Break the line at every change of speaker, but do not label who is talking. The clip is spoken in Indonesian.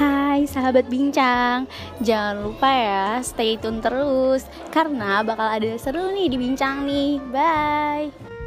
Hai sahabat bincang, jangan lupa ya stay tune terus karena bakal ada seru nih dibincang nih. Bye.